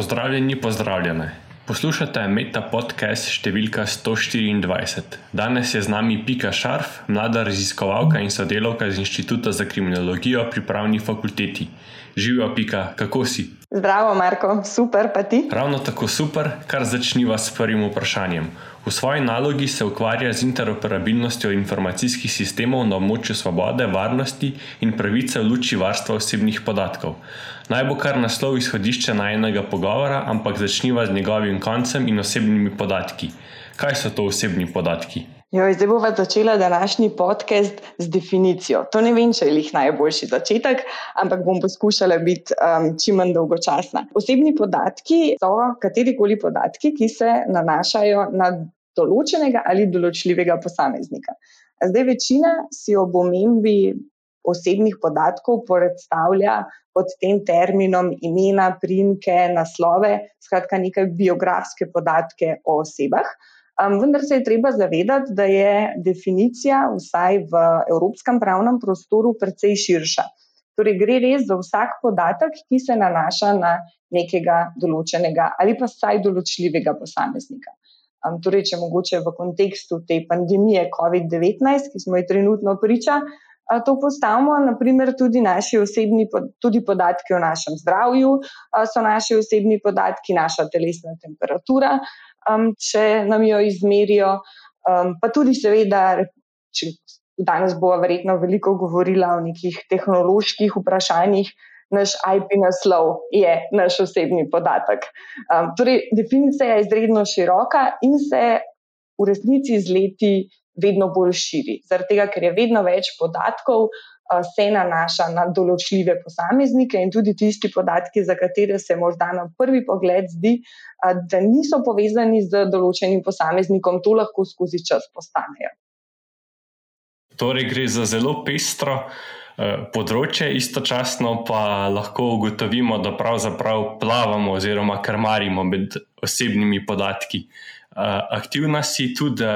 Pozdravljeni, pozdravljene. Poslušate Meta podcast številka 124. Danes je z nami Pika Šarf, mlada raziskovalka in sodelavka z Inštituta za kriminologijo pri pravni fakulteti. Živijo, Pika, kako si? Zdravo, Marko, super, pa ti? Ravno tako super, kar začniva s prvim vprašanjem. V svoji nalogi se ukvarja z interoperabilnostjo informacijskih sistemov na območju svobode, varnosti in pravice v luči varstva osebnih podatkov. Naj bo kar naslov izhodišče najnega pogovora, ampak začniva z njegovim koncem in osebnimi podatki. Kaj so to osebni podatki? Jo, zdaj bomo začeli današnji podcast z definicijo. To ne vem, če je jih najboljši začetek, ampak bom poskušala biti um, čim manj dolgočasna. Osebni podatki so katerikoli podatki, ki se nanašajo na določenega ali določljivega posameznika. Zdaj, večina si ob omembi osebnih podatkov predstavlja pod tem terminom imena, primke, naslove, skratka, nekaj biografske podatke o osebah. Um, vendar se je treba zavedati, da je definicija, vsaj v evropskem pravnem prostoru, precej širša. Torej, gre res za vsak podatek, ki se nanaša na nekega določenega ali pa vsaj določljivega posameznika. Um, torej, če mogoče v kontekstu te pandemije COVID-19, ki smo ji trenutno priča, uh, to postavimo, naprimer, tudi naši osebni tudi podatki o našem zdravju, uh, so naši osebni podatki, naša telesna temperatura um, če nam jo izmerijo. Um, pa tudi, seveda, če danes bo verjetno veliko govorila o nekih tehnoloških vprašanjih. Naš IP naslov je naš osebni podatek. Um, torej, definicija je izredno široka in se v resnici z leti vedno bolj širi. Zaradi tega, ker je vedno več podatkov, se nanaša na določljive posameznike in tudi tisti podatki, za katere se morda na prvi pogled zdi, da niso povezani z določenim posameznikom, to lahko skozi čas postanejo. Torej, gre za zelo pestro področje, istočasno pa lahko ugotovimo, da pravzaprav plavamo oziroma krmarimo med osebnimi podatki. Aktivna si tudi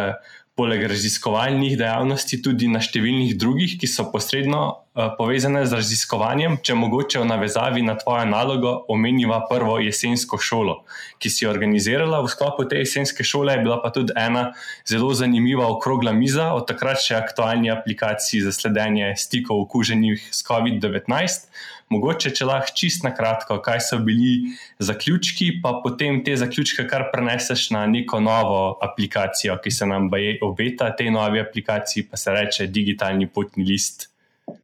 poleg raziskovalnih dejavnosti tudi na številnih drugih, ki so posredno uh, povezane z raziskovanjem. Če mogoče v navezavi na tvojo nalogo omeniva prvo jesensko šolo, ki si jo organizirala v sklopu te jesenske šole, je bila pa tudi ena zelo zanimiva okrogla miza o takrat še aktualni aplikaciji za sledenje stikov okuženih s COVID-19. Mogoče, če lahko čist na kratko, kaj so bili zaključki, pa potem te zaključke kar preneseš na neko novo aplikacijo, ki se nam obeta, tej novi aplikaciji pa se reče digitalni potni list.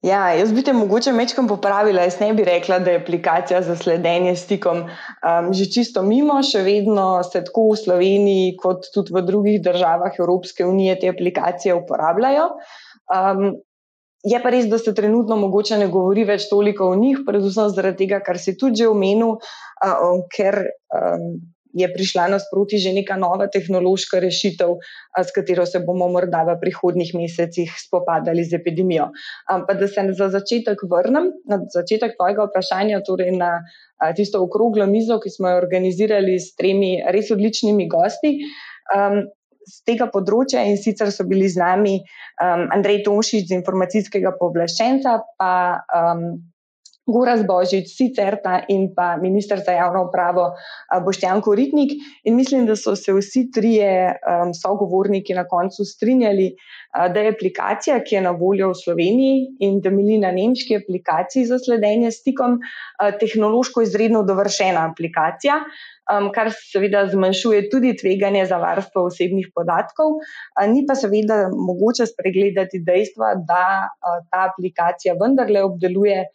Ja, jaz bi te mogoče mečkam popravila. Jaz ne bi rekla, da je aplikacija za sledenje stikom um, že čisto mimo, še vedno se tako v Sloveniji, kot tudi v drugih državah Evropske unije te aplikacije uporabljajo. Um, Je pa res, da se trenutno mogoče ne govori več toliko o njih, predvsem zaradi tega, kar si tudi že omenil, uh, ker um, je prišla nasproti že neka nova tehnološka rešitev, uh, s katero se bomo morda v prihodnih mesecih spopadali z epidemijo. Um, pa da se za začetek vrnem na začetek tvojega vprašanja, torej na uh, tisto okroglo mizo, ki smo jo organizirali s tremi res odličnimi gosti. Um, z tega področja in sicer so bili z nami um, Andrej Tomšič z informacijskega povlaščenca, pa um, Goraz Božič, Sicerta in pa ministr za javno upravo Boštjan Koritnik. In mislim, da so se vsi trije um, sogovorniki na koncu strinjali, uh, da je aplikacija, ki je na voljo v Sloveniji in da mili na nemški aplikaciji za sledenje stikom, uh, tehnološko izredno dovršena aplikacija. Um, kar seveda zmanjšuje tudi tveganje za varstvo osebnih podatkov, uh, ni pa seveda mogoče spregledati dejstva, da uh, ta aplikacija vendarle obdeluje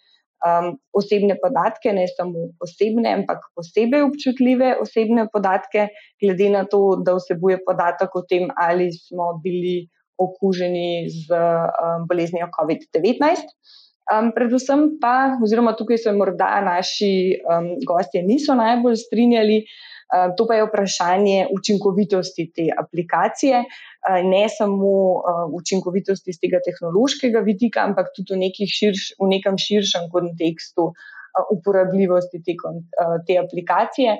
um, osebne podatke, ne samo osebne, ampak posebej občutljive osebne podatke, glede na to, da vsebuje podatek o tem, ali smo bili okuženi z um, boleznijo COVID-19. Um, predvsem pa, oziroma tukaj se morda naši um, gostje niso najbolj strinjali, uh, to pa je vprašanje učinkovitosti te aplikacije, eh, ne samo eh, učinkovitosti z tega tehnološkega vidika, ampak tudi v, širš, v nekem širšem kontekstu uporabljivosti te, te aplikacije.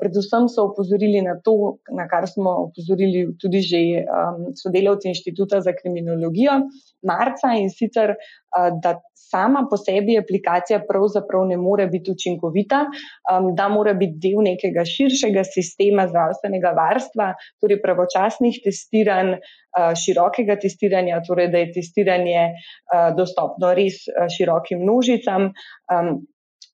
Predvsem so opozorili na to, na kar smo opozorili tudi že um, sodelavci Inštituta za kriminologijo marca in sicer, uh, da sama po sebi aplikacija pravzaprav ne more biti učinkovita, um, da mora biti del nekega širšega sistema zdravstvenega varstva, torej pravočasnih testiranj, uh, širokega testiranja, torej da je testiranje uh, dostopno res širokim množicam. Um,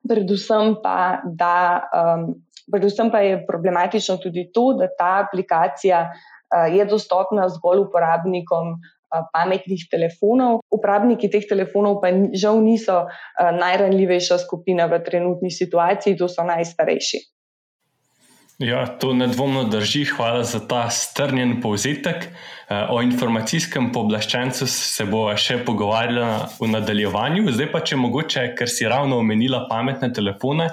predvsem pa, da um, Predvsem pa je problematično tudi to, da ta aplikacija je dostopna zgolj uporabnikom pametnih telefonov. Uporabniki teh telefonov pa žal niso najranljivejša skupina v trenutni situaciji, to so najstarejši. Ja, to nedvomno drži. Hvala za ta strnjen povzetek. Eh, o informacijskem pooblaščencu se bo še pogovarjala v nadaljevanju. Zdaj pa, če mogoče, ker si ravno omenila pametne telefone,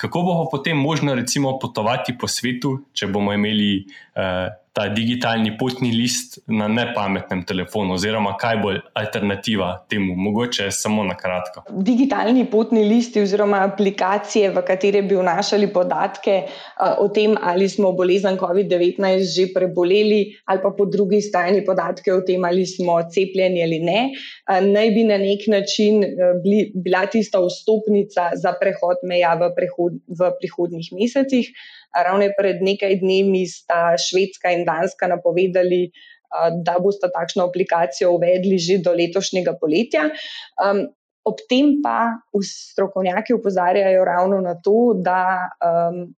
kako bo potem možno recimo potovati po svetu, če bomo imeli eh, ta digitalni potni list na nepametnem telefonu, oziroma kaj bo alternativa temu, mogoče samo na kratko. Digitalni potni listi oziroma aplikacije, v katere bi vnašali podatke uh, o tem, ali smo bolezen COVID-19 že preboleli, ali pa po drugi strani podatke o tem, ali smo cepljeni ali ne, uh, naj bi na nek način uh, bili, bila tista vstopnica za prehod meja v, prehod, v prihodnjih mesecih. Ravno pred nekaj dnevi sta Švedska in Danska napovedali, da boste takšno aplikacijo uvedli že do letošnjega poletja. Um, ob tem pa strokovnjaki upozarjajo ravno na to, da um,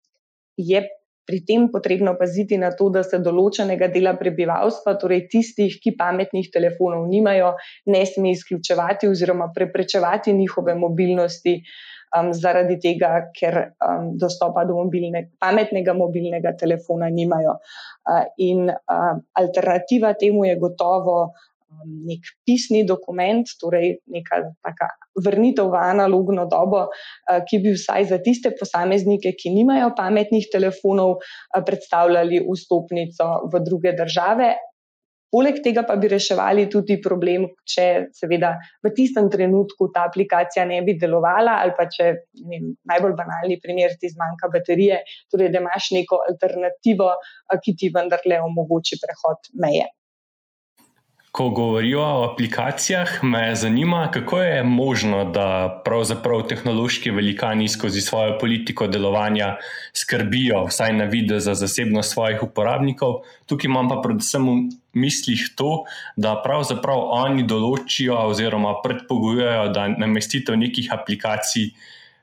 je pri tem potrebno paziti na to, da se določenega dela prebivalstva, torej tistih, ki pametnih telefonov nimajo, ne sme izključevati oziroma preprečevati njihove mobilnosti um, zaradi tega, ker um, dostopa do mobilne, pametnega mobilnega telefona nimajo. Uh, in uh, alternativa temu je gotovo um, nek pisni dokument, torej neka taka vrnitev v analogno dobo, uh, ki bi vsaj za tiste posameznike, ki nimajo pametnih telefonov, uh, predstavljali vstopnico v druge države Poleg tega pa bi reševali tudi problem, če seveda v tistem trenutku ta aplikacija ne bi delovala, ali pa če vem, najbolj banalni primer ti zmanjka baterije, torej da imaš neko alternativo, ki ti vendarle omogoči prehod meje. Ko govorijo o aplikacijah, me zanima, kako je možno, da pravzaprav tehnološki velikani skozi svojo politiko delovanja skrbijo, vsaj na vidi, za zasebnost svojih uporabnikov. Tukaj imam pa predvsem v mislih to, da pravzaprav oni določijo oziroma predpogojujejo, da namestitev nekih aplikacij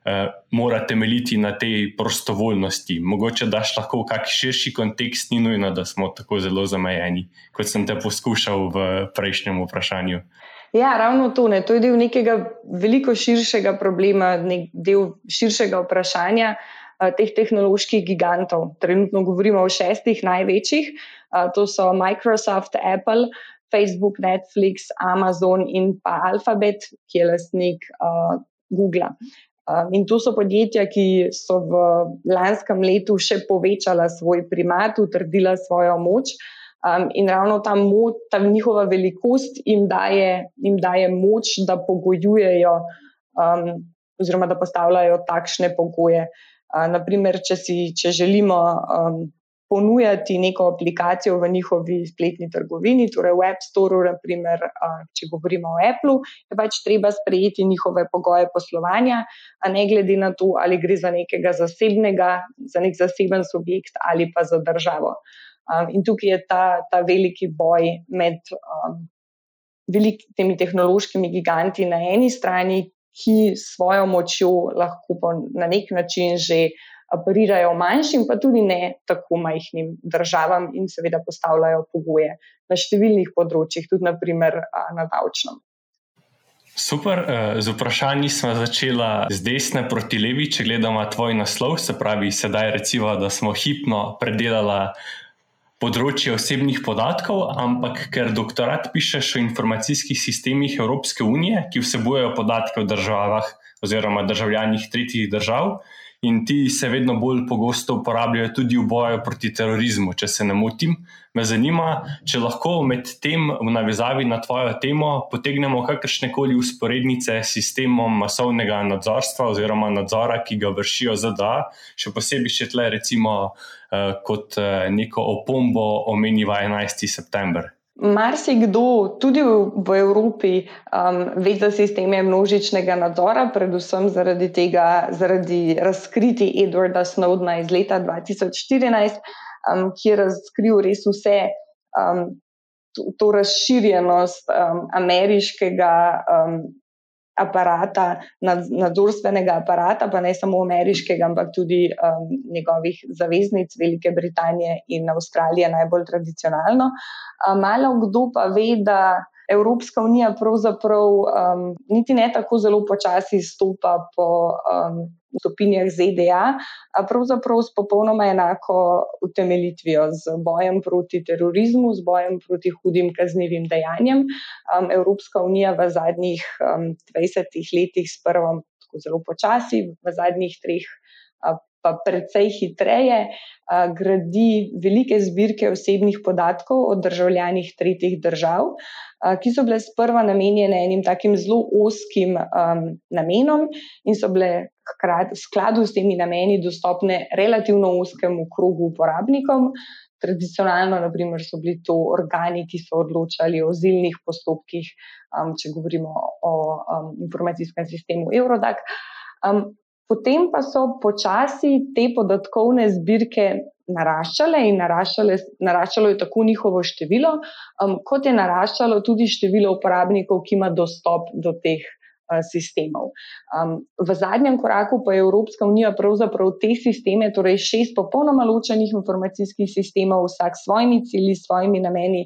eh, mora temeljiti na tej prostovoljnosti. Mogoče daš lahko v kakšen širši kontekst, ni nujno, da smo tako zelo zamejeni, kot sem te poskušal v prejšnjem vprašanju. Ja, ravno to. Ne. To je del nekega veliko širšega problema, nek del širšega vprašanja uh, teh tehnoloških gigantov. Trenutno govorimo o šestih največjih, uh, to so Microsoft, Apple. Facebook, Netflix, Amazon in pa Alphabet, ki je lastnik uh, Google. Um, in to so podjetja, ki so v lanskem letu še povečala svoj primat, utrdila svojo moč. Um, in ravno ta, moč, ta njihova velikost jim daje, jim daje moč, da pogojujejo, um, oziroma da postavljajo takšne pogoje. Uh, naprimer, če, si, če želimo um, ponujati neko aplikacijo v njihovi spletni trgovini, torej v App Store, naprimer, če govorimo o Apple, je pač treba sprejeti njihove pogoje poslovanja, a ne glede na to, ali gre za nekega zasebnega, za nek zaseben subjekt ali pa za državo. In tukaj je ta, ta veliki boj med velik, temi tehnološkimi giganti na eni strani, ki svojo močjo lahko na nek način že operirajo manjšim, pa tudi ne tako majhnim državam in seveda postavljajo pogoje na številnih področjih, tudi naprimer na davčnem. Super, eh, z vprašanji smo začeli z desne proti levi, če gledamo tvoj naslov, se pravi, sedaj recimo, da smo hipno predelali področje osebnih podatkov, ampak ker doktorat pišeš o informacijskih sistemih Evropske unije, ki vsebujejo podatke o državah oziroma državljanih tretjih držav, in ti se vedno bolj pogosto uporabljajo tudi v boju proti terorizmu, če se ne motim. Me zanima, če lahko med tem v navezavi na tvojo temo potegnemo kakršne koli usporednice s sistemom masovnega nadzorstva oziroma nadzora, ki ga vršijo ZDA, še posebej še tle recimo uh, kot uh, neko opombo omeniva 11. september. Marsikdo, tudi v Evropi, um, ve za sisteme množičnega nadzora, predvsem zaradi tega, zaradi razkriti Edwarda Snowdena iz leta 2014, um, ki je razkril res vse um, to, to razširjenost um, ameriškega um, aparata, nadzorstvenega aparata, pa ne samo ameriškega, ampak tudi um, njegovih zaveznic, Velike Britanije in Avstralije, najbolj tradicionalno. Um, malo kdo pa ve, da Evropska unija pravzaprav um, niti ne tako zelo počasi stopa po um, stopinjah ZDA, pravzaprav s popolnoma enako utemeljitvijo, z bojem proti terorizmu, z bojem proti hudim kaznivim dejanjem. Um, Evropska unija v zadnjih um, 20 letih, sprva zelo počasi, v zadnjih treh. Pa precej hitreje gradi velike zbirke osebnih podatkov o državljanih tretjih držav, ki so bile sprva namenjene enim takim zelo oskim um, namenom in so bile hkrati v skladu s temi nameni dostopne relativno oskemu krogu uporabnikom. Tradicionalno, naprimer, so bili to organi, ki so odločali o zilnih postopkih, um, če govorimo o um, informacijskem sistemu Eurodac. Um, potem pa so počasi te podatkovne zbirke naraščale in naraščale, naraščalo je tako njihovo število, um, kot je naraščalo tudi število uporabnikov, ki ima dostop do teh. Uh, sistemov. Um, v zadnjem koraku pa je Evropska unija pravzaprav te sisteme, torej šest popolnoma ločenih informacijskih sistemov, vsak s svojimi cilji, s svojimi nameni,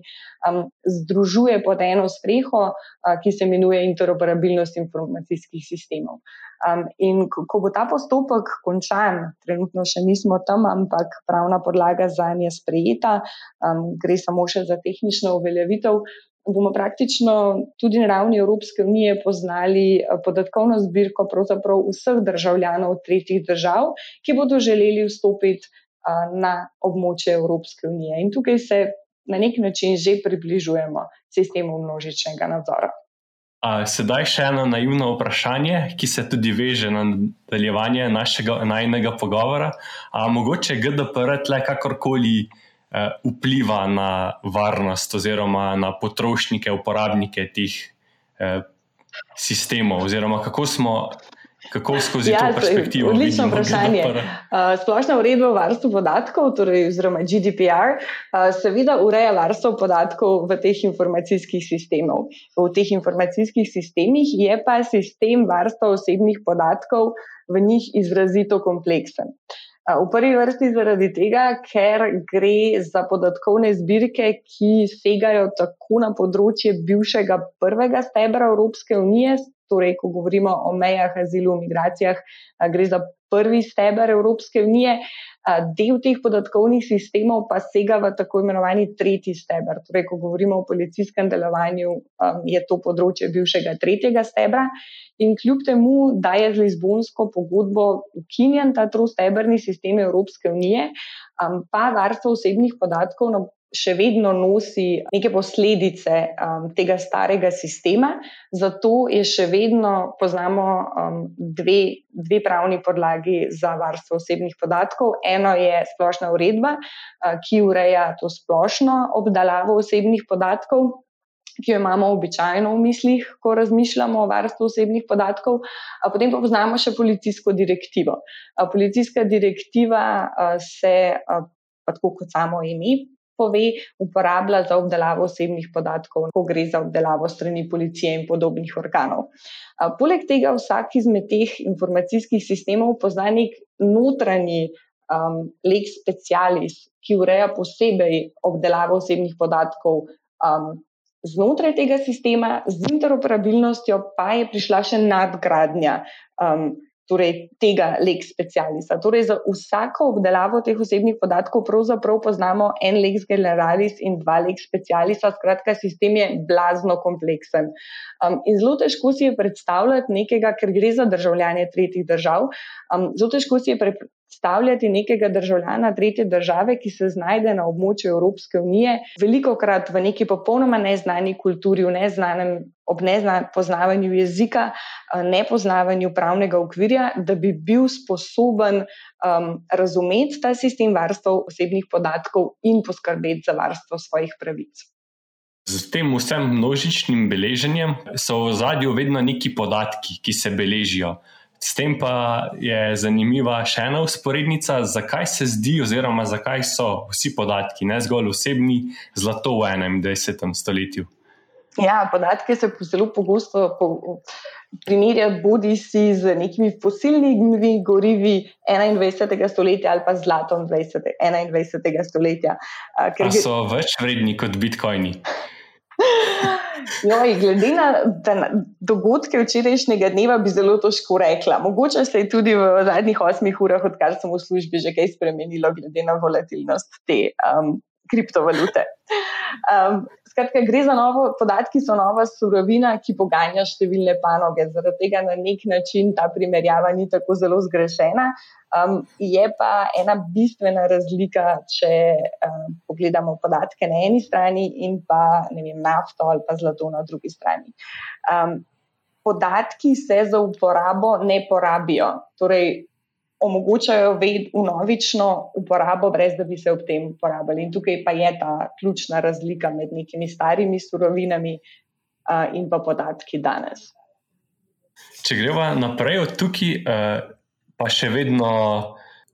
um, združuje pod eno streho, uh, ki se imenuje interoperabilnost informacijskih sistemov. Um, in ko, ko bo ta postopek končan, trenutno še nismo tam, ampak pravna podlaga za nje sprejeta, um, gre samo še za tehnično uveljavitev. Bomo praktično tudi na ravni Evropske unije poznali podatkovno zbirko vseh državljanov tretjih držav, ki bodo želeli vstopiti na območje Evropske unije. In tukaj se na nek način že približujemo sistemu množičnega nadzora. Sedaj še eno naivno vprašanje, ki se tudi veže na nadaljevanje našega najnega pogovora. A mogoče GDPR tle kakorkoli eh, vpliva na varnost oziroma na potrošnike, uporabnike teh eh, sistemov, oziroma kako smo Kako skozi ja, to perspektivo? Odlično vprašanje. Uh, splošna uredba o varstvu podatkov, torej oziroma GDPR, uh, seveda ureja varstvo podatkov v teh informacijskih sistemih. V teh informacijskih sistemih je pa sistem varstva osebnih podatkov v njih izrazito kompleksen. V prvi vrsti zaradi tega, ker gre za podatkovne zbirke, ki segajo tako na področje bivšega prvega stebra Evropske unije, torej, ko govorimo o mejah, azilu, migracijah, gre za prvi steber Evropske unije. Del teh podatkovnih sistemov pa sega v tako imenovani tretji steber. Torej, ko govorimo o policijskem delovanju, je to področje bivšega tretjega stebra. In kljub temu, da je z Lizbonsko pogodbo ukinjen ta trosteberni sistem Evropske unije, pa varstvo osebnih podatkov na še vedno nosi neke posledice um, tega starega sistema, zato je še vedno poznamo um, dve, dve pravni podlagi za varstvo osebnih podatkov. Eno je splošna uredba, uh, ki ureja to splošno obdelavo osebnih podatkov. Ki jo imamo običajno v mislih, ko razmišljamo o varstvu osebnih podatkov, potem pa poznamo še policijsko direktivo. Policijska direktiva se, tako kot samo ime, pove, uporablja za obdelavo osebnih podatkov, ko gre za obdelavo strani policije in podobnih organov. Poleg tega vsak izmed teh informacijskih sistemov pozna nek notranji um, lex specialis, ki ureja posebej obdelavo osebnih podatkov. Um, Znotraj tega sistema, z interoperabilnostjo, pa je prišla še nadgradnja um, torej tega lex specialisa. Torej za vsako obdelavo teh osebnih podatkov pravzaprav poznamo en lex generalis in dva lex specialisa, skratka, sistem je blazno kompleksen. Um, in zelo težko si je predstavljati nekega, ker gre za državljane tretjih držav, um, zelo težko si je predstavljati nekega državljana tretje države, ki se znajde na območju Evropske unije, veliko krat v neki popolnoma neznani kulturi, v neznanem, ob nepoznavanju jezika, eh, nepoznavanju pravnega okvirja, da bi bil sposoben um, razumeti ta sistem varstva osebnih podatkov in poskrbeti za varstvo svojih pravic. Z tem vsem množičnim beleženjem so v zadju vedno neki podatki, ki se beležijo. S tem pa je zanimiva še ena usporednica, zakaj se zdi, oziroma zakaj so vsi podatki, ne zgolj osebni, zlato v 21. stoletju. Ja, podatke se zelo pogosto primerjajo bodi si z nekimi fosilnimi gorivi 21. stoletja ali pa zlatom 20. 21. stoletja. Ker so več vredni kot bitcoini. Joj, glede na dogodke včerajšnjega dneva, bi zelo težko rekla. Mogoče se je tudi v zadnjih osmih urah, odkar sem v službi, že kaj spremenilo, glede na volatilnost te um, kriptovalute. Um, skratka, gre za novo, podatki so nova surovina, ki poganja številne panoge. Zaradi tega na nek način ta primerjava ni tako zelo zgrešena. Um, je pa ena bistvena razlika, če um, pogledamo podatke na eni strani in pa vem, nafto ali pa zlato na drugi strani. Um, podatki se za uporabo ne porabijo. Torej, omogočajo unovično uporabo, brez da bi se ob tem uporabljali. In tukaj pa je ta ključna razlika med nekimi starimi surovinami uh, in pa podatki danes. Če greva naprej od tukaj, uh, pa še vedno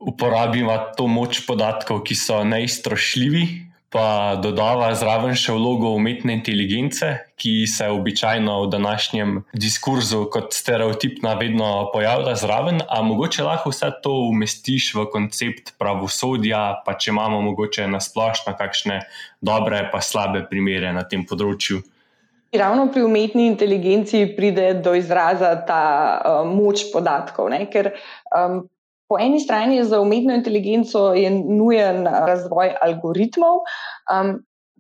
uporabimo to moč podatkov, ki so neiztrošljivi, pa dodava zraven še vlogo umetne inteligence, ki se običajno v današnjem diskurzu kot stereotipna vedno pojavlja zraven. A mogoče lahko vse to umestiš v koncept pravosodja, pa če imamo mogoče na splošno kakšne dobre pa slabe primere na tem področju. Ravno pri umetni inteligenci pride do izraza ta uh, moč podatkov, ne? ker um, Po eni strani je za umetno inteligenco nujen razvoj algoritmov, um,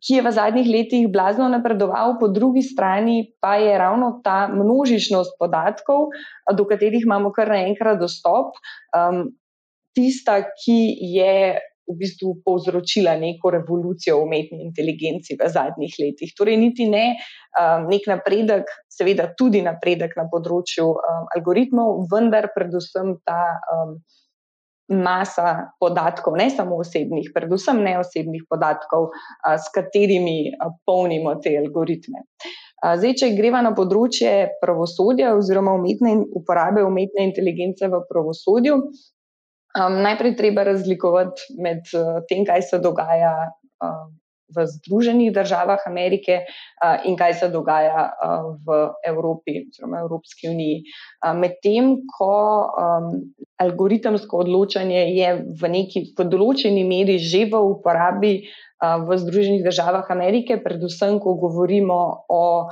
ki je v zadnjih letih blazno napredoval, po drugi strani pa je ravno ta množičnost podatkov, do katerih imamo kar naenkrat dostop, um, tista, ki je v bistvu povzročila neko revolucijo v umetni inteligenci v zadnjih letih. Torej, niti ne um, nek napredek, seveda tudi napredek na področju um, algoritmov, vendar predvsem ta. Um, masa podatkov, ne samo osebnih, predvsem neosebnih podatkov, s katerimi polnimo te algoritme. Zdaj, če greva na področje pravosodja oziroma umetne, uporabe umetne inteligence v pravosodju, najprej treba razlikovati med tem, kaj se dogaja v Združenih državah Amerike in kaj se dogaja v Evropi oziroma Evropski uniji. Medtem, ko algoritemsko odločanje je v neki podoločeni meri že v uporabi v Združenih državah Amerike, predvsem, ko govorimo o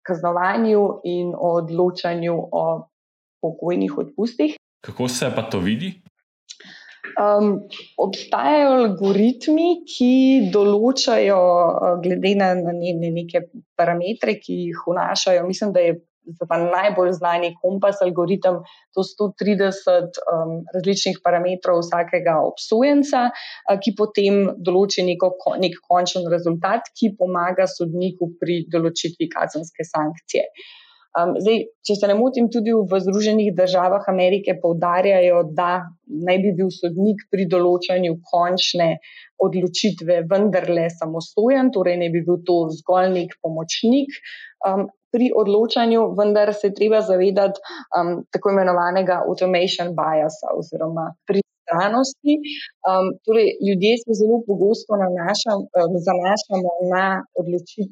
kaznovanju in o odločanju o pokojnih odpustih. Kako se pa to vidi? Um, obstajajo algoritmi, ki določajo, uh, glede na, na ne, ne neke parametre, ki jih vnašajo. Mislim, da je najbolj znani kompas algoritem, to 130 um, različnih parametrov vsakega obsojenca, uh, ki potem določi neko, nek končen rezultat, ki pomaga sodniku pri določitvi kazenske sankcije. Um, zdaj, če se ne motim, tudi v Združenih državah Amerike poudarjajo, da naj bi bil sodnik pri določanju končne odločitve vendarle samostojen, torej ne bi bil to zgolj nek pomočnik um, pri odločanju, vendar se treba zavedati um, tako imenovanega automation biasa oziroma pristranosti. Um, torej, ljudje se zelo pogosto nanašam, um, zanašamo na odločit,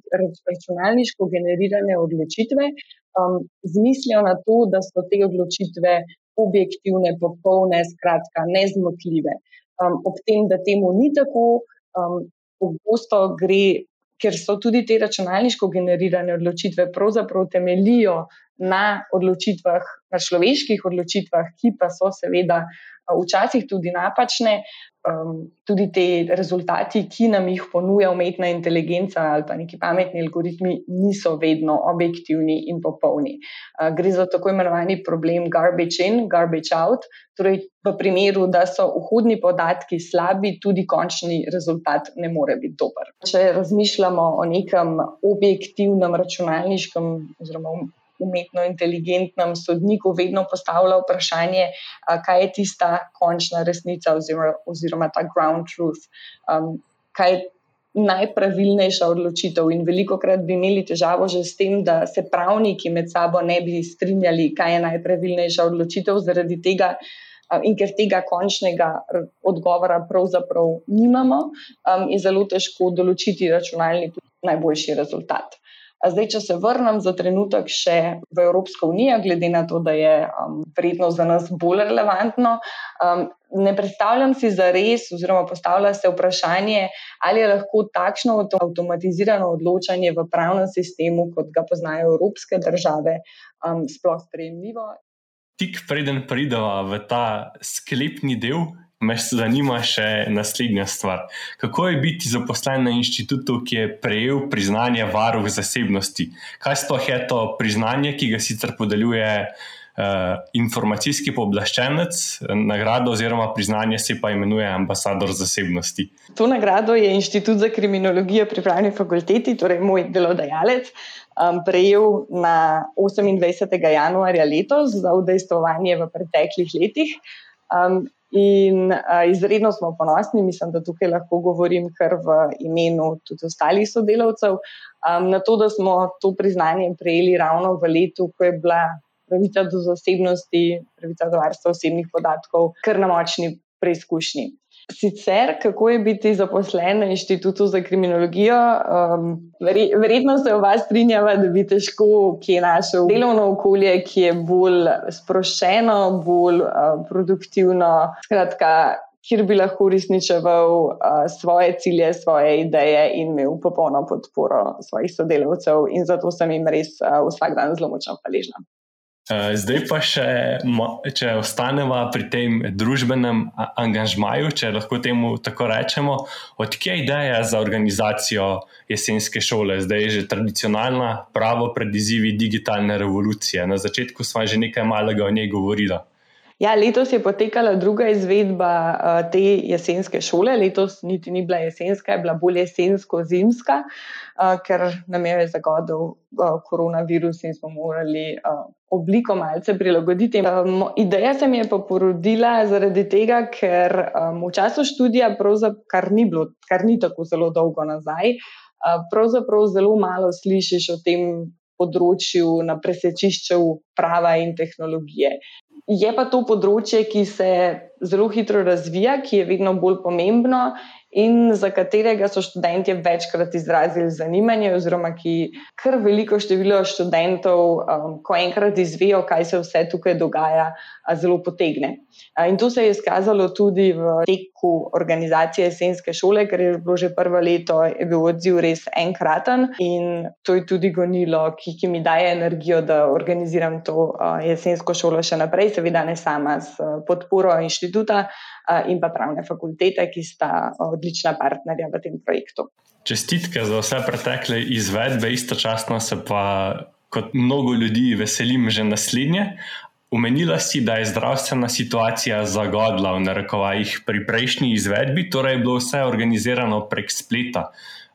računalniško generirane odločitve, um, z mislijo na to, da so te odločitve objektivne, popolne, skratka, nezmotljive. Um, ob tem, da temu ni tako, um, pogosto gre, ker so tudi te računalniško generirane odločitve pravzaprav temelijo na odločitvah, na človeških odločitvah, ki pa so seveda včasih tudi napačne, um, tudi te rezultati, ki nam jih ponuja umetna inteligenca ali pa neki pametni algoritmi, niso vedno objektivni in popolni. Uh, gre za tako imenovani problem garbage in, garbage out. Torej, v primeru, da so vhodni podatki slabi, tudi končni rezultat ne more biti dober. Če razmišljamo o nekem objektivnem računalniškem oziroma umetno inteligentnem sodniku vedno postavlja vprašanje, kaj je tista končna resnica oziroma, oziroma ta ground truth, um, kaj je najpravilnejša odločitev. In veliko krat bi imeli težavo že s tem, da se pravniki med sabo ne bi strinjali, kaj je najpravilnejša odločitev zaradi tega. In ker tega končnega odgovora pravzaprav nimamo, um, je zelo težko določiti računalnik najboljši rezultat. Zdaj, če se vrnem za trenutek še v Evropsko unijo, glede na to, da je um, vredno za nas bolj relevantno, um, ne predstavljam si za res, oziroma postavlja se vprašanje, ali je lahko takšno avtomatizirano odločanje v pravnem sistemu, kot ga poznajo evropske države, um, sploh sprejemljivo. Tik preden pridemo v ta sklepni del, me zanima še naslednja stvar. Kako je biti zaposlen na inštitutu, ki je prejel priznanje varuh zasebnosti? Kaj sploh je to priznanje, ki ga sicer podeljuje uh, informacijski pooblaščenec, nagrado oziroma priznanje se pa imenuje ambasador zasebnosti? To nagrado je Inštitut za kriminologijo pri pravni fakulteti, torej moj delodajalec. Um, prejel na 28. januarja letos za udejstvovanje v preteklih letih. Um, In uh, izredno smo ponosni, mislim, da tukaj lahko govorim kar v imenu tudi ostalih sodelavcev, um, na to, da smo to priznanje prejeli ravno v letu, ko je bila pravica do zasebnosti, pravica do varstva osebnih podatkov, kar na močni preizkušnji. Sicer, kako je biti zaposlen na inštitutu za kriminologijo, um, verjetno se oba strinjava, da bi težko, ki je našel delovno okolje, ki je bolj sproščeno, bolj uh, produktivno, skratka, kjer bi lahko uresničeval uh, svoje cilje, svoje ideje in imel popolno podporo svojih sodelavcev, in zato sem jim res uh, vsak dan zelo močno hvaležna. Eh, zdaj pa še, če ostanemo pri tem družbenem angažmaju, če lahko temu tako rečemo, odkje je ideja za organizacijo jesenske šole, zdaj je že tradicionalna, pravo pred izzivi digitalne revolucije. Na začetku smo že nekaj malega o njej govorili. Ja, letos je potekala druga izvedba uh, te jesenske šole. Letos niti ni bila jesenska, je bila bolj jesensko-zimska, uh, ker nam je zagodil uh, koronavirus in smo morali uh, obliko malce prilagoditi. Um, ideja se mi je porodila zaradi tega, ker um, v času študija, kar ni, bilo, kar ni tako zelo dolgo nazaj, uh, pravzaprav zelo malo slišiš o tem. Področju na presečišču prava in tehnologije. Je pa to področje, ki se zelo hitro razvija, ki je vedno bolj pomembno in za katerega so študenti večkrat izrazili zanimanje, oziroma ki kar veliko število študentov, um, ko enkrat izvejo, kaj se vse tukaj dogaja, zelo potegne. In to se je izkazalo tudi v teku organizacije Jesenske šole, ker je bilo že prvo leto, je bil odziv res enkraten in to je tudi gonilo, ki, ki mi daje energijo, da organiziram to jesensko šolo še naprej, seveda ne sama s podporo inštituta in pa pravne fakultete, ki sta odlična partnerja v tem projektu. Čestitke za vse pretekle izvedbe, istočasno se pa kot mnogo ljudi veselim že naslednje. Umenila si, da je zdravstvena situacija zagodla v narekovajih pri prejšnji izvedbi, torej je bilo vse organizirano prek spleta.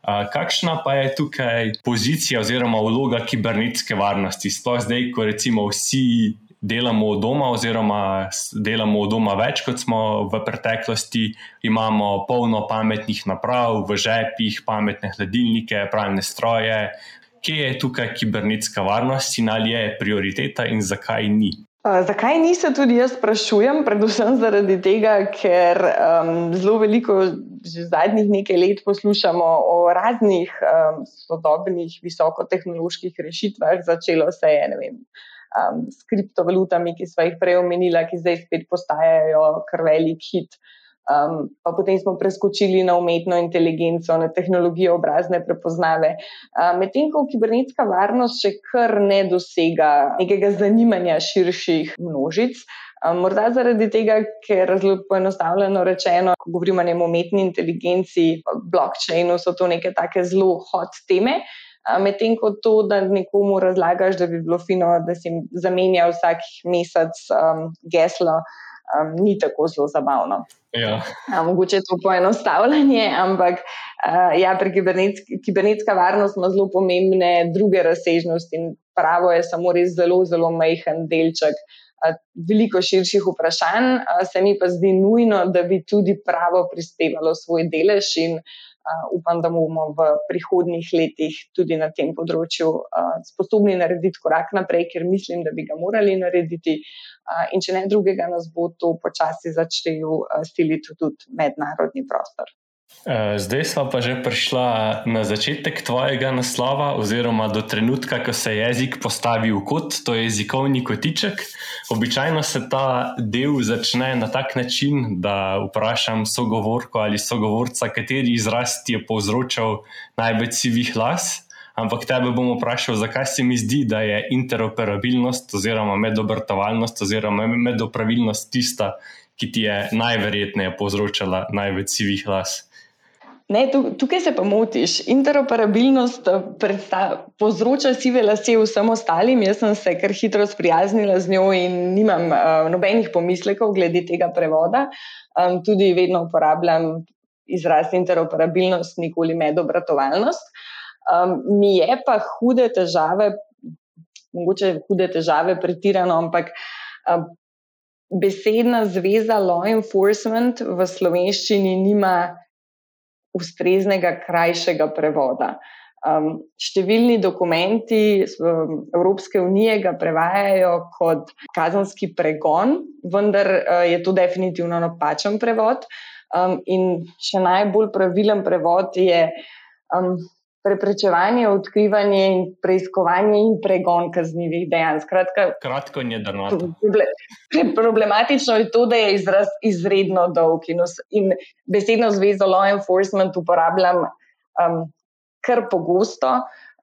Kakšna pa je tukaj pozicija oziroma vloga kibernetske varnosti, sploh zdaj, ko recimo vsi delamo od doma, oziroma delamo od doma več, kot smo v preteklosti, imamo polno pametnih naprav, v žepih, pametne hladilnike, pravne stroje. Kje je tukaj kibernetska varnost in ali je prioriteta in zakaj ni? Zakaj ni se tudi jaz sprašujem? Predvsem zaradi tega, ker um, zelo veliko, že zadnjih nekaj let, poslušamo o raznih um, sodobnih, visokotehnoloških rešitvah. Začelo se je, ne vem, um, s kriptovalutami, ki smo jih prej omenili, ki zdaj spet postajajo kar velik hit. Um, pa potem smo preskočili na umetno inteligenco, na tehnologijo obrazne prepoznave. Um, Medtem ko kibernetska varnost še kar ne dosega nekega zanimanja širših množic. Um, morda zaradi tega, ker zelo poenostavljeno rečeno, ko govorimo o umetni inteligenci, blockchainu, so to neke take zelo hot teme. Medtem ko to, da nekomu razlagaš, da bi bilo fino, da si zamenja vsak mesec um, geslo, um, ni tako zelo zabavno. Ja. A, mogoče je to poenostavljanje, ampak uh, ja, pri kibernetski, kibernetska varnost ima zelo pomembne druge razsežnosti in pravo je samo res zelo, zelo majhen delček. Veliko širših vprašanj, se mi pa zdi nujno, da bi tudi pravo prispevalo svoj delež, in uh, upam, da bomo v prihodnjih letih tudi na tem področju sposobni narediti korak naprej, ker mislim, da bi ga morali narediti. In če ne drugega, nas bo to počasi začelo uh, stiliti tudi mednarodni prostor. Eh, zdaj smo pa že prišla na začetek tvojega naslova, oziroma do trenutka, ko se jezik postavi v kot, to je jezikovni kotiček. Običajno se ta del začne na tak način, da vprašam sogovorko ali sogovorca, kateri izraz ti je povzročal največ sivih las. Ampak tebe bom vprašal, zakaj se mi zdi, da je interoperabilnost oziroma medobrtovalnost oziroma medopravilnost tista, ki ti je najverjetneje povzročala največ sivih las. Ne, tukaj se pa motiš. Interoperabilnost eh, povzroča sive lase vsem ostalim. Jaz sem se kar hitro sprijaznila z njo in nimam uh, nobenih pomislekov glede tega prevoda. Um, tudi vedno uporabljam izraz interoperabilnost, nikoli medobratovalnost. Um, mi je pa hude težave, mogoče hude težave pretirano, ampak. Um, Besedna zveza law enforcement v slovenščini nima ustreznega, krajšega prevoda. Um, številni dokumenti Evropske unije ga prevajajo kot kazanski pregon, vendar uh, je to definitivno napačen prevod. Um, in še najbolj pravilen prevod je um, preprečevanje, odkrivanje in preiskovanje in pregon kaznjivih dejanj. Skratka, kratko in jedrno. Problematično je to, da je izraz izredno dolg in, in besedno zvezo law enforcement uporabljam um, kar pogosto.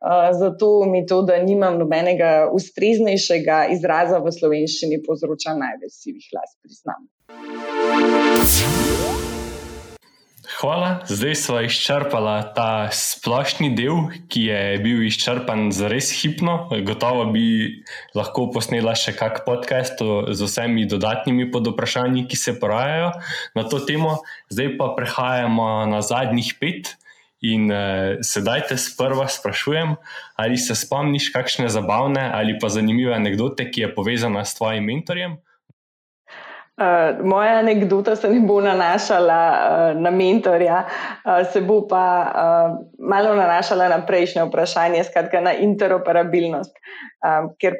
Uh, zato mi to, da nimam nobenega ustreznejšega izraza v slovenščini, povzroča največ sivih las, priznam. Hvala, zdaj smo izčrpali ta splošni del, ki je bil izčrpan za res hipno. Gotovo bi lahko posnela še kak podcast z vsemi dodatnimi podoprašanji, ki se porajajo na to temo. Zdaj pa prehajamo na zadnjih pet. In uh, sedaj te sprva sprašujem, ali se spomniš kakšne zabavne ali pa zanimive anekdote, ki je povezana s tvojim mentorjem? Uh, moja anekdota se ne bo nanašala uh, na mentorja, uh, se bo pa uh, malo nanašala na prejšnje vprašanje, skratka na interoperabilnost. Um, ker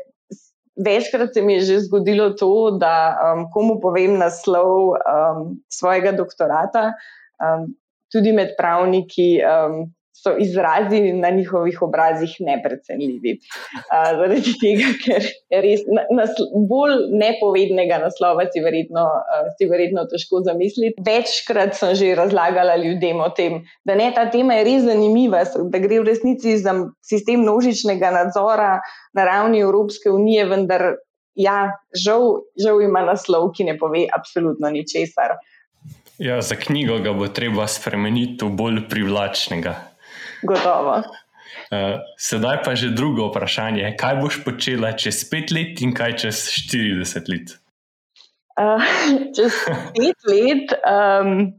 večkrat se mi je že zgodilo to, da um, komu povem naslov um, svojega doktorata, um, tudi med pravniki. Um, so izrazi na njihovih obrazih neprecenljivi. Uh, zaradi tega, ker res nas, bolj nepovednega naslova, si verjetno, uh, si verjetno težko zamisliti. Večkrat sem že razlagala ljudem o tem, da ne, ta tema je res zanimiva, da gre v resnici za sistem množičnega nadzora na ravni Evropske unije, vendar ja, žal, žal ima naslov, ki ne pove absolutno ničesar. Ja, za knjigo ga bo treba spremeniti v bolj privlačnega. Gotovo. Uh, sedaj pa že drugo vprašanje. Kaj boš počela čez pet let in kaj čez 40 let? Uh, čez pet let um,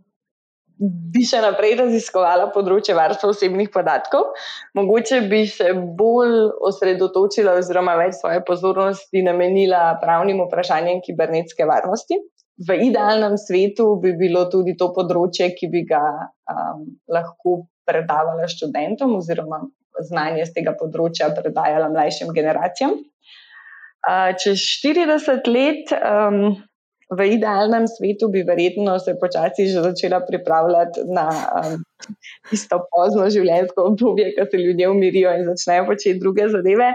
bi še naprej raziskovala področje varstva osebnih podatkov. Mogoče bi se bolj osredotočila, oziroma več svoje pozornosti namenila pravnim vprašanjem kibernetske varnosti. V idealnem svetu bi bilo tudi to področje, ki bi ga um, lahko predavala študentom, oziroma znanje z tega področja predajala mlajšim generacijam. Čez 40 let, um, v idealnem svetu, bi verjetno se počasi že začela pripravljati na um, isto pozno življenjsko obdobje, ko se ljudje umirijo in začnejo početi druge zadeve.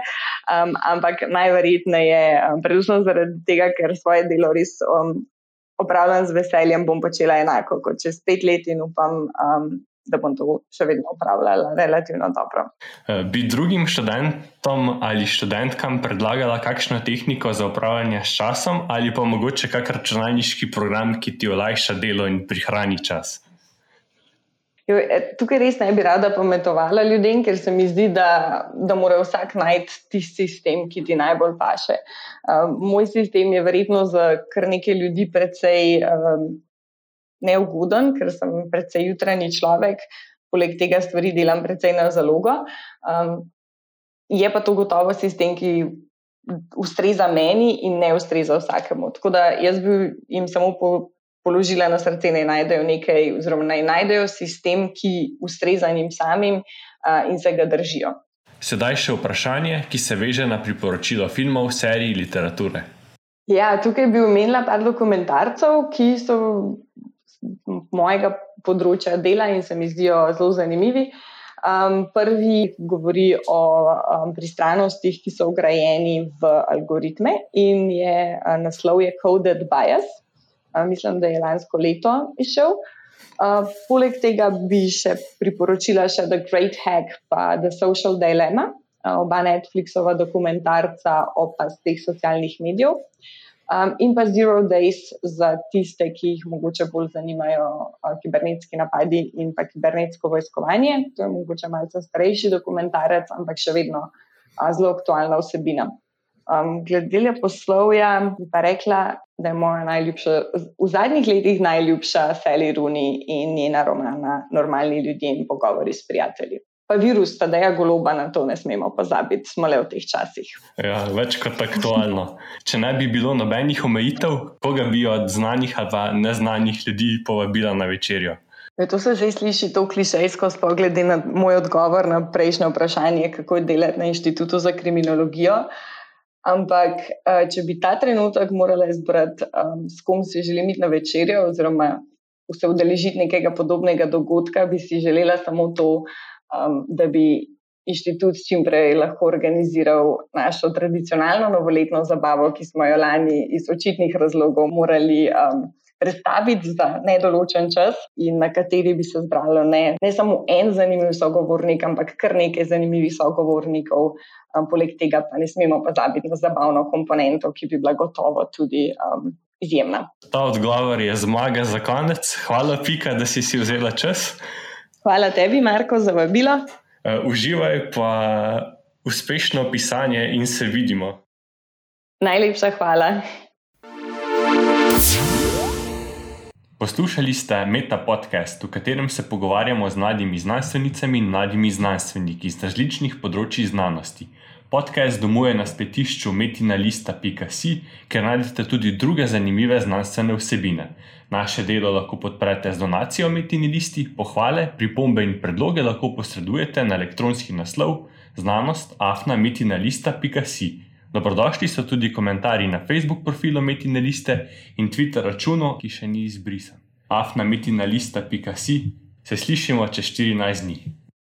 Um, ampak najverjetneje, um, predvsem zaradi tega, ker svoje delo res um, opravljam z veseljem, bom počela enako kot čez pet let in upam, um, da bom to še vedno upravljala relativno dobro. Eh, bi drugim študentom ali študentkam predlagala kakšno tehniko za upravljanje s časom, ali pa mogoče kakšen računalniški program, ki ti olajša delo in prihrani čas? E, tukaj res ne bi rada pometovala ljudem, ker se mi zdi, da, da mora vsak najti tisti sistem, ki ti najbolj paše. Um, moj sistem je verjetno za kar nekaj ljudi precej um, neugoden, ker sem precej jutranji človek, poleg tega stvari delam precej na zalogo. Um, je pa to gotovo sistem, ki ustreza meni in ne ustreza vsakemu. Tako da jaz bi jim samo po, položila na srce, naj najdejo nekaj, oziroma naj najdejo sistem, ki ustreza njim samim uh, in se ga držijo. Sedaj še vprašanje, ki se veže na priporočilo filmov, serij, literature. Ja, tukaj bi omenila par dokumentarcev, ki so mojega področja dela in se mi zdijo zelo zanimivi. Um, prvi govori o um, pristranostih, ki so ugrajeni v algoritme, in je uh, naslov je Coded Bias mislim, da je lansko leto išel. Uh, poleg tega bi še priporočila še The Great Hack in The Social Dilemma, uh, oba Netflixova dokumentarca o teh socialnih medijev. Um, in pa Zero Days za tiste, ki jih mogoče bolj zanimajo uh, kibernetski napadi in pa kibernetsko vojskovanje. To je mogoče malce starejši dokumentarec, ampak še vedno uh, zelo aktualna vsebina. Um, glede poslovja, bi pa rekla, da je moja najljubša, v zadnjih letih najljubša Sally Rooney in njena romana Normalni ljudje in pogovori s prijatelji. Pa virus, da je goloba, na to ne smemo pozabiti, smo le v teh časih. Ja, več kot aktualno. Če ne bi bilo nobenih omejitev, koga bi od znanih ali neznanih ljudi povabila na večerjo? Ja, to se že sliši tako klišejsko, sploh glede na moj odgovor na prejšnje vprašanje, kako je delati na inštitutu za kriminologijo. Ampak, uh, če bi ta trenutek morala izbrati, um, s kom si želim iti na večerjo, oziroma se udeležiti nekega podobnega dogodka, bi si želela samo to, um, da bi inštitut čim prej lahko organiziral našo tradicionalno novoletno zabavo, ki smo jo lani iz očitnih razlogov morali. Um, Predstaviti za nedoločen čas, in na kateri bi se zbralo ne, ne samo en zanimiv sogovornik, ampak kar nekaj zanimivih sogovornikov, Um, poleg tega pa ne smemo pozabiti na zabavno komponento, ki bi bila gotovo tudi um, izjemna. Ta odgovor je zmaga za konec. Hvala, Pika, da si si vzela čas. Hvala tebi, Marko, za vabilo. Uh, uživaj pa uspešno pisanje in se vidimo. Najlepša hvala. Poslušali ste Meta podcast, v katerem se pogovarjamo z mladimi znanstvenicami in mladimi znanstveniki iz različnih področji znanosti. Podcast domuje na spletišču metinalista.si, kjer najdete tudi druge zanimive znanstvene vsebine. Naše delo lahko podprete z donacijo Metinalisti, pohvale, pripombe in predloge lahko posredujete na elektronski naslov znanost.afna.metinalista.si. Dobrodošli so tudi komentarji na Facebook profilu Metina Liste in Twitter računu, ki še ni izbrisan. afnametinalista.si se slišimo čez 14 dni.